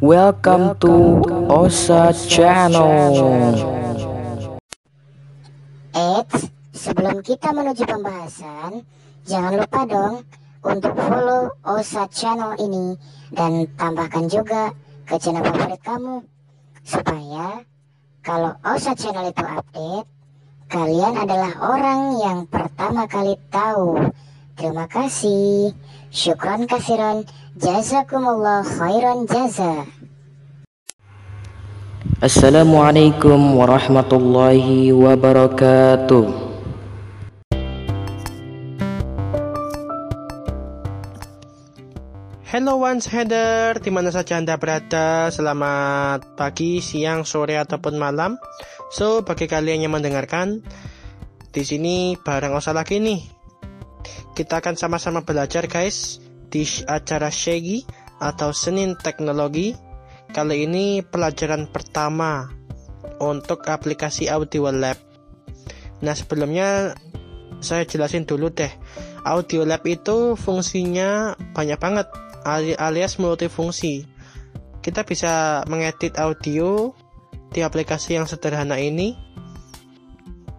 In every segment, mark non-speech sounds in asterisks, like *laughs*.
Welcome to Osa Channel. Eits, sebelum kita menuju pembahasan, jangan lupa dong untuk follow Osa Channel ini dan tambahkan juga ke channel favorit kamu supaya kalau Osa Channel itu update, kalian adalah orang yang pertama kali tahu. Terima kasih. Syukran kasiran. Jazakumullah khairan jaza. Assalamualaikum warahmatullahi wabarakatuh. Hello once header, di mana saja Anda berada, selamat pagi, siang, sore ataupun malam. So, bagi kalian yang mendengarkan, di sini bareng Osa lagi nih. Kita akan sama-sama belajar guys di acara Shaggy atau Senin Teknologi. Kali ini pelajaran pertama untuk aplikasi Audio Lab. Nah, sebelumnya saya jelasin dulu deh. Audio Lab itu fungsinya banyak banget alias multifungsi. Kita bisa mengedit audio di aplikasi yang sederhana ini.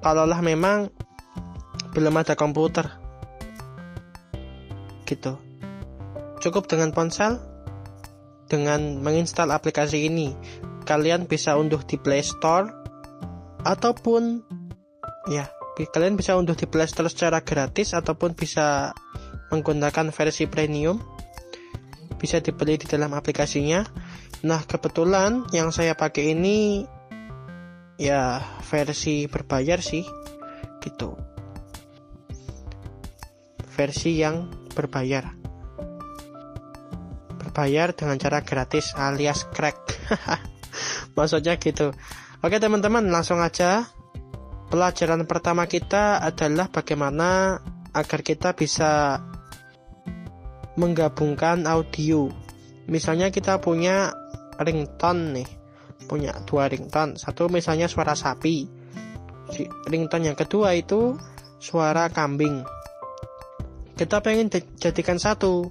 Kalaulah memang belum ada komputer. Gitu. Cukup dengan ponsel dengan menginstal aplikasi ini. Kalian bisa unduh di Play Store ataupun ya, kalian bisa unduh di Play Store secara gratis ataupun bisa menggunakan versi premium bisa dibeli di dalam aplikasinya. Nah, kebetulan yang saya pakai ini ya versi berbayar sih. Gitu. Versi yang berbayar. Berbayar dengan cara gratis alias crack. *laughs* Maksudnya gitu. Oke, teman-teman, langsung aja. Pelajaran pertama kita adalah bagaimana agar kita bisa menggabungkan audio. Misalnya kita punya ringtone nih, punya dua ringtone. Satu misalnya suara sapi. Ringtone yang kedua itu suara kambing. Kita pengen jadikan satu.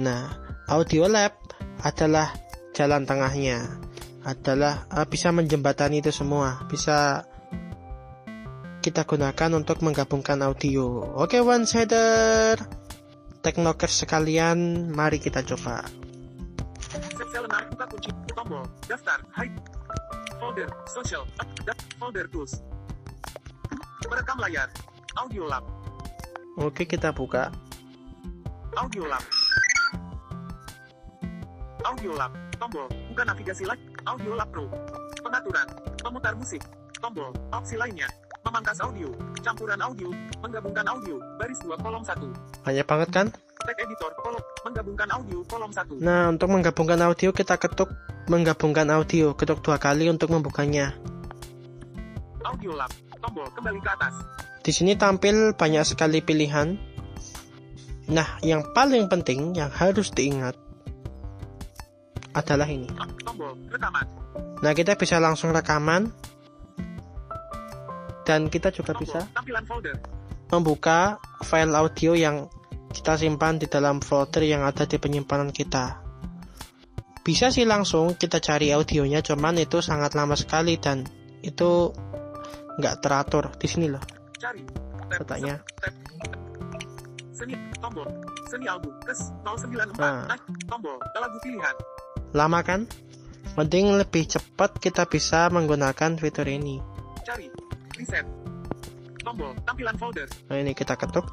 Nah, Audio Lab adalah jalan tengahnya. Adalah uh, bisa menjembatani itu semua. Bisa kita gunakan untuk menggabungkan audio. Oke, one sider teknoker sekalian, mari kita coba. Oke, kita buka. Audio lab. Audio lab, tombol, buka navigasi lab, audio lab pro. Pengaturan, pemutar musik, tombol, opsi lainnya, memangkas audio, campuran audio, menggabungkan audio, baris 2 kolom 1. Banyak banget kan? Tag editor, kolom, menggabungkan audio, kolom 1. Nah, untuk menggabungkan audio kita ketuk menggabungkan audio, ketuk dua kali untuk membukanya. Audio lab, tombol kembali ke atas. Di sini tampil banyak sekali pilihan. Nah, yang paling penting yang harus diingat adalah ini. Nah, kita bisa langsung rekaman dan kita juga bisa membuka file audio yang kita simpan di dalam folder yang ada di penyimpanan kita. Bisa sih langsung kita cari audionya, cuman itu sangat lama sekali dan itu nggak teratur di sini loh. Cari. Tab. Seni, tombol. Seni album, kes 094. Nah. Naik, tombol, lagu pilihan. Lama kan? Mending lebih cepat kita bisa menggunakan fitur ini. Cari. Reset. Tombol, tampilan folder. Nah ini kita ketuk.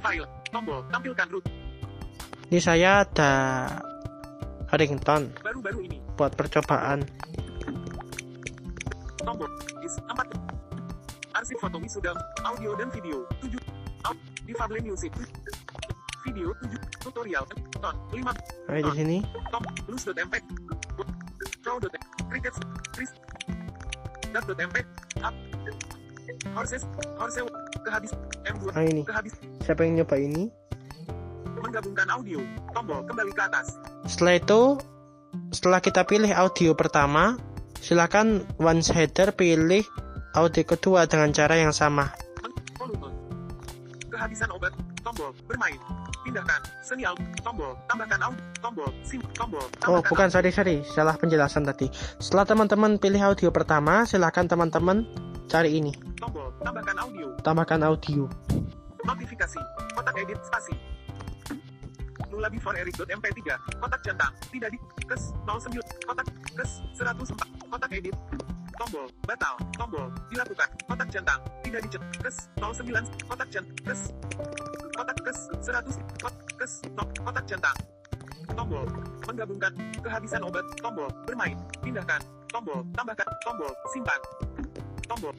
File. Tombol, tampilkan root. Ini saya ada ringtone Baru-baru ini. buat percobaan. Tombol, is 4. Arsip foto wisuda, audio dan video. 7. Difable music. Video 7. Tutorial. Ton. 5. Nah di sini. Tom. Blues.mp. Pro.mp. Crickets. Chris. Dat.mp. Up. Horses. Horse. Kehabis. M2. Nah ini. Kehabis. Siapa yang nyoba ini? Menggabungkan audio. Tombol kembali ke atas. Setelah itu, setelah kita pilih audio pertama, silakan one header pilih audio kedua dengan cara yang sama. Kehabisan obat. Tombol bermain. Pindahkan. Seni album. Tombol. Tambahkan audio. Tombol. Sim. Tombol. Oh, Tambahkan bukan, sorry, sorry. Salah penjelasan tadi. Setelah teman-teman pilih audio pertama, silakan teman-teman cari ini. Tombol. Tambahkan audio. Tambahkan audio. Notifikasi. Kotak edit spasi. Lula before Eric.mp3. Kotak centang. Tidak di. Kes. 09. Kotak. Kes. 104. Kotak edit. Tombol. Batal. Tombol. Dilakukan. Kotak centang. Tidak dicet. Kes. 09. Kotak centang. Kes. Kotak kes. 100. Kot. Kes. No. Kotak centang. Tombol. Menggabungkan. Kehabisan obat. Tombol. Bermain. Pindahkan. Tombol. Tambahkan. Tombol. Simpan. Tombol.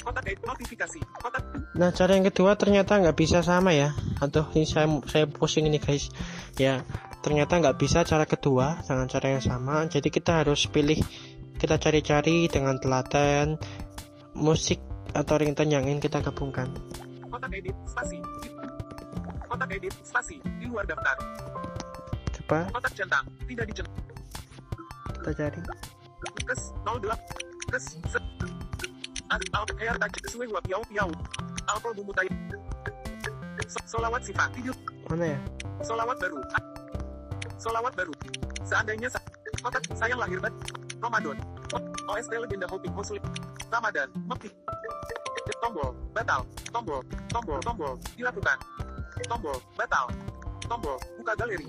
Kotak. Notifikasi. Kotak. Nah, cara yang kedua ternyata nggak bisa sama ya. Aduh, ini saya saya pusing ini guys. Ya, ternyata nggak bisa cara kedua dengan cara yang sama. Jadi kita harus pilih, kita cari-cari dengan telaten musik atau ringtone yang ingin kita gabungkan. Kotak edit. Spasi. Kotak edit. Spasi. Di luar daftar. Coba Kotak centang. Tidak dicet. kita cari. Kes 08. Kes. Al air touch suwe wa piau piau. Alkohol bumbu tai. So- Solawat sifat video. Mana ya? Solawat baru. Solawat baru. Seandainya kotak sayang lahir bat. Ramadan. OST legenda Hoping Muslim. Ramadan. Mekti. Tombol. Batal. Tombol. Tombol. Tombol. Dilakukan. Tombol. Batal. Tombol. Buka galeri.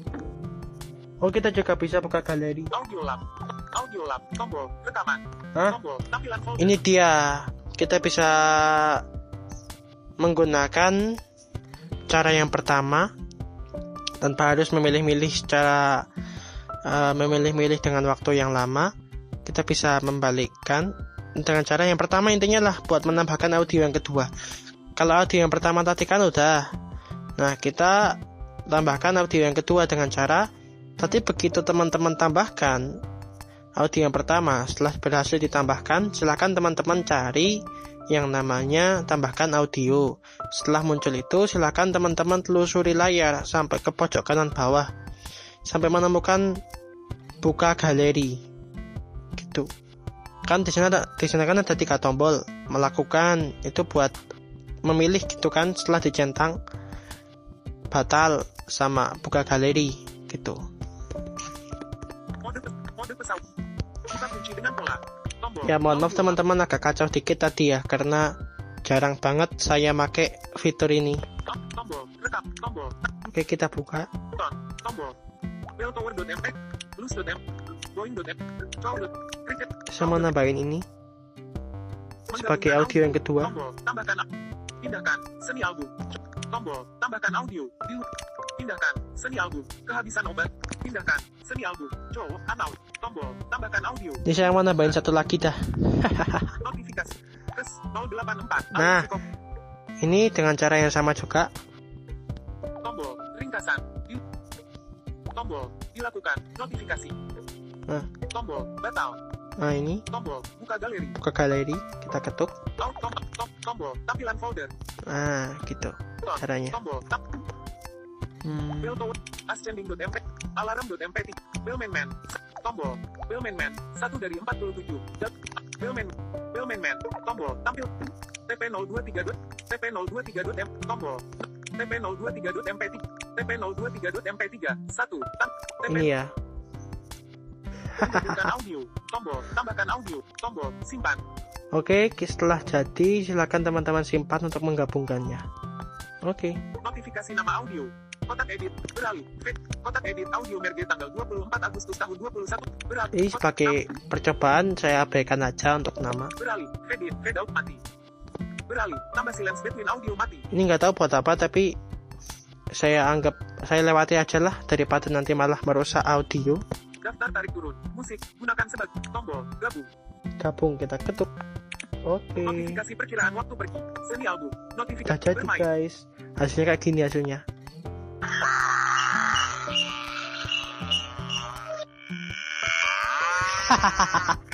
Oh, kita juga bisa buka galeri. Audio lab. Audio lab. Tombol. Rekaman. Hah? Tombol. Tampilan folder. Ini dia. Kita bisa menggunakan cara yang pertama tanpa harus memilih-milih secara eh, memilih-milih dengan waktu yang lama. Kita bisa membalikkan dengan cara yang pertama intinya lah buat menambahkan audio yang kedua. Kalau audio yang pertama tadi kan udah. Nah, kita tambahkan audio yang kedua dengan cara tadi begitu teman-teman tambahkan audio yang pertama setelah berhasil ditambahkan silakan teman-teman cari yang namanya tambahkan audio setelah muncul itu silakan teman-teman telusuri layar sampai ke pojok kanan bawah sampai menemukan buka galeri gitu kan di sana ada di sana kan ada tiga tombol melakukan itu buat memilih gitu kan setelah dicentang batal sama buka galeri gitu. Ya mohon maaf teman-teman agak kacau dikit tadi ya karena jarang banget saya make fitur ini. Oke kita buka. Saya mau nambahin ini sebagai audio yang kedua. Tambahkan. Pindahkan. Seni album. Tombol. Tambahkan audio. Di. Pindahkan. Seni album. Kehabisan obat. Pindahkan. Seni album. Cow. Announce. Tombol. Tambahkan audio. Ini saya mau nambahin satu lagi dah. *laughs* Notifikasi. Kes 084. Nah. Ini dengan cara yang sama juga. Tombol. Ringkasan. Tombol. Dilakukan. Notifikasi. Nah. Tombol. Batal. Nah ini Tombol. Buka galeri. buka galeri kita ketuk. Tom, tom, tom, tombol. Tampilan folder. Nah gitu Ton. caranya. Tombol. Tam, Hmm, Bell tower. Ascending.mp. Alarm.mp. Bellman man. Tombol. Bellman man. 1 dari 47. Dat. Bellman. Bellman man. Tombol. Tampil. TP023. dot- TP023. M. Tombol. TP023.mp3. TP023.mp3. 1. Tam. TP. ini audio. Tombol. Tambahkan audio. Tombol. Simpan. Oke setelah jadi silakan teman-teman simpan untuk menggabungkannya. Oke. Notifikasi nama audio. Kotak edit. Beralih. Kotak edit audio merge tanggal 24 Agustus tahun 21. Beralih. Ini sebagai percobaan saya abaikan aja untuk nama. Beralih. Fade in. Fade out mati. Beralih. Tambah silence between audio mati. Ini nggak tahu buat apa tapi saya anggap saya lewati aja lah daripada nanti malah merusak audio. Daftar tarik turun. Musik. Gunakan sebagai tombol. Gabung. Gabung kita ketuk. Oke. Notifikasi perkiraan waktu pergi. Seni album. Udah Notifikasi jadi bermain. guys. Hasilnya kayak gini hasilnya. *laughs*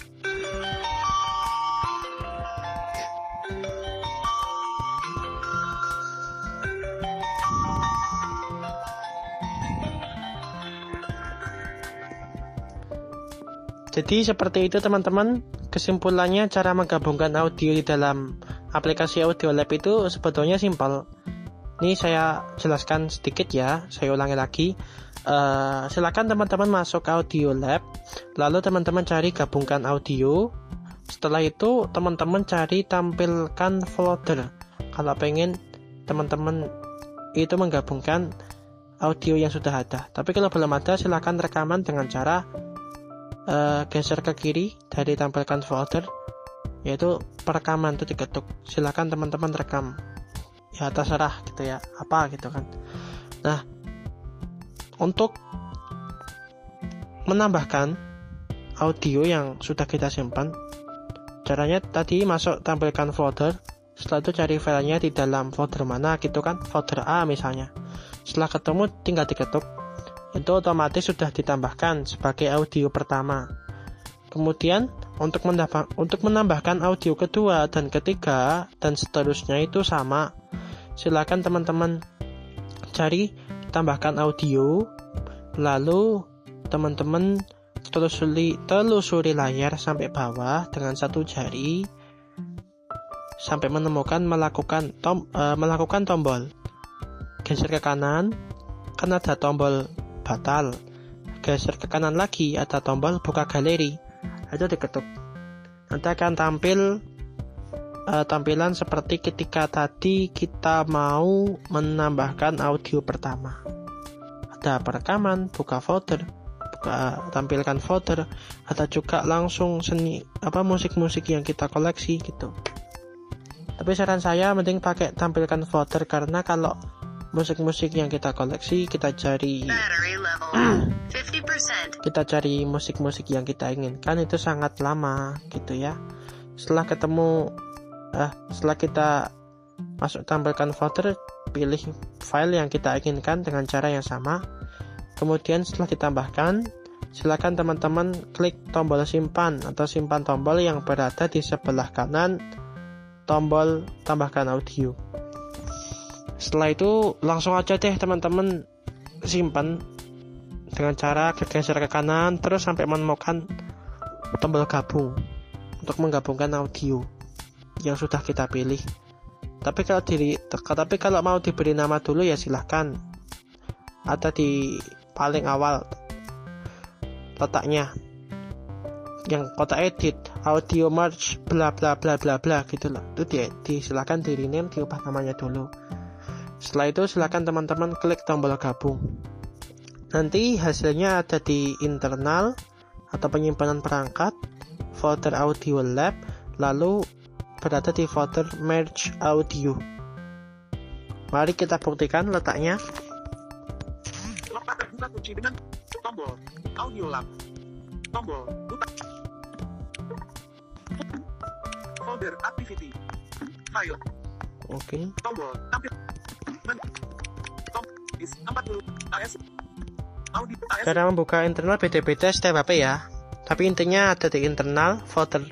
Jadi seperti itu teman-teman Kesimpulannya cara menggabungkan audio di dalam aplikasi audio lab itu sebetulnya simpel Ini saya jelaskan sedikit ya, saya ulangi lagi. Uh, silakan teman-teman masuk ke Audio Lab, lalu teman-teman cari gabungkan audio. Setelah itu teman-teman cari tampilkan folder. Kalau pengen teman-teman itu menggabungkan audio yang sudah ada. Tapi kalau belum ada, silakan rekaman dengan cara uh, geser ke kiri dari tampilkan folder, yaitu perekaman itu diketuk. Silakan teman-teman rekam. Ya terserah gitu ya, apa gitu kan. Nah, untuk menambahkan audio yang sudah kita simpan, caranya tadi masuk tampilkan folder, setelah itu cari filenya di dalam folder mana gitu kan, folder A misalnya setelah ketemu tinggal diketuk. Itu otomatis sudah ditambahkan sebagai audio pertama. Kemudian untuk untuk menambahkan audio kedua dan ketiga dan seterusnya itu sama. Silakan teman-teman cari tambahkan audio lalu teman-teman telusuri telusuri layar sampai bawah dengan satu jari sampai menemukan melakukan tom, uh, melakukan tombol geser ke kanan, kan ada tombol batal. Geser ke kanan lagi, ada tombol buka galeri. Itu diketuk. Nanti akan tampil uh, tampilan seperti ketika tadi kita mau menambahkan audio pertama. Ada perekaman, buka folder, buka tampilkan folder, ada juga langsung seni apa musik-musik yang kita koleksi gitu. Tapi saran saya mending pakai tampilkan folder karena kalau musik-musik yang kita koleksi kita cari *clears throat* kita cari musik-musik yang kita inginkan itu sangat lama gitu ya. Setelah ketemu eh setelah kita masuk tampilkan folder pilih file yang kita inginkan dengan cara yang sama. Kemudian setelah ditambahkan silakan teman-teman klik tombol simpan atau simpan tombol yang berada di sebelah kanan tombol tambahkan audio setelah itu langsung aja deh teman-teman. Simpan dengan cara geser ke kanan terus sampai menemukan tombol gabung. Untuk menggabungkan audio yang sudah kita pilih. Tapi kalau diri, tapi kalau mau diberi nama dulu ya silahkan. Ada di paling awal letaknya. Yang kota edit audio merge bla bla bla bla bla gitu loh. Itu di, di silahkan di rename diubah namanya dulu setelah itu silakan teman-teman klik tombol gabung. Nanti hasilnya ada di internal atau penyimpanan perangkat, folder audio lab, lalu berada di folder merge audio. Mari kita buktikan letaknya. Kunci dengan tombol audio lab. Tombol. Folder activity. File. Oke. Okay. Tombol tampil Cara membuka internal beda-beda setiap HP ya. Tapi intinya ada di internal folder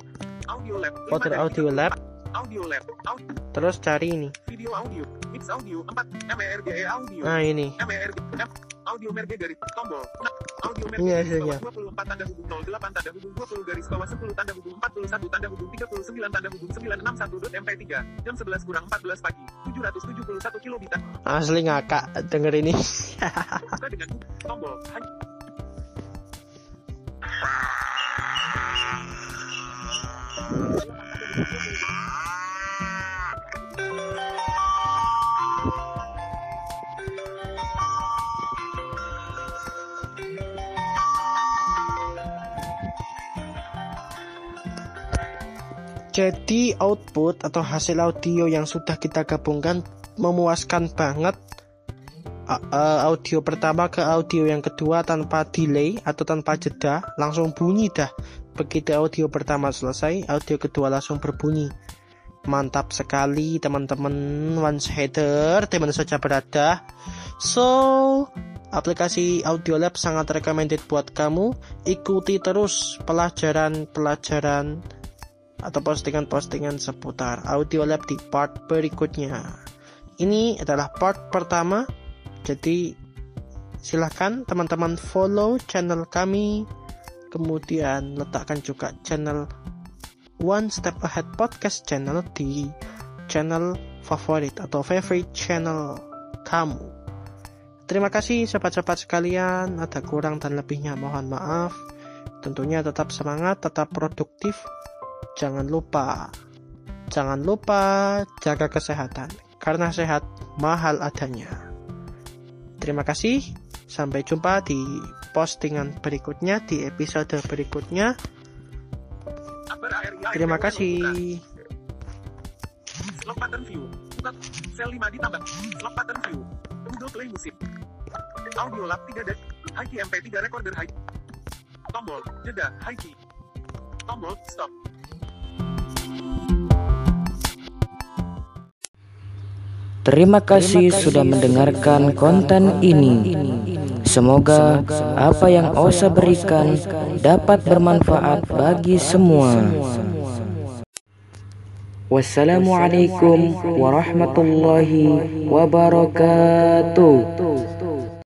audio lab, folder audio lab. Audio lab. Audio. Terus cari ini. Video audio, mix audio 4, MERGE audio. Nah, ini. Audio merge garis tombol. Audio merge ini hasilnya. 24 tanda hubung 08 tanda hubung 20 garis bawah 10 tanda hubung 41 tanda hubung 39 tanda hubung 961 mp 3 jam 11 kurang 14 pagi 771 kilobit. Asli ngakak denger ini. Buka dengan tombol. *laughs* Jadi output atau hasil audio yang sudah kita gabungkan memuaskan banget audio pertama ke audio yang kedua tanpa delay atau tanpa jeda langsung bunyi dah. Begitu audio pertama selesai audio kedua langsung berbunyi. Mantap sekali teman-teman once header teman saja berada. So aplikasi audio lab sangat recommended buat kamu. Ikuti terus pelajaran-pelajaran atau postingan-postingan seputar audio lab di part berikutnya. Ini adalah part pertama, jadi silahkan teman-teman follow channel kami, kemudian letakkan juga channel One Step Ahead Podcast channel di channel favorit atau favorite channel kamu. Terima kasih sobat-sobat sekalian, ada kurang dan lebihnya mohon maaf. Tentunya tetap semangat, tetap produktif. Jangan lupa, jangan lupa jaga kesehatan, karena sehat mahal adanya. Terima kasih, sampai jumpa di postingan berikutnya, di episode berikutnya. Terima kasih. Lock pattern view. Sel 5 ditambah. Lock pattern view. Google Play Musik. Audio lab 3 deck. High key MP3 recorder high. Tombol jeda high key. Tombol stop. Terima kasih sudah mendengarkan konten ini. Semoga apa yang Osa berikan dapat bermanfaat bagi semua. Wassalamualaikum warahmatullahi wabarakatuh.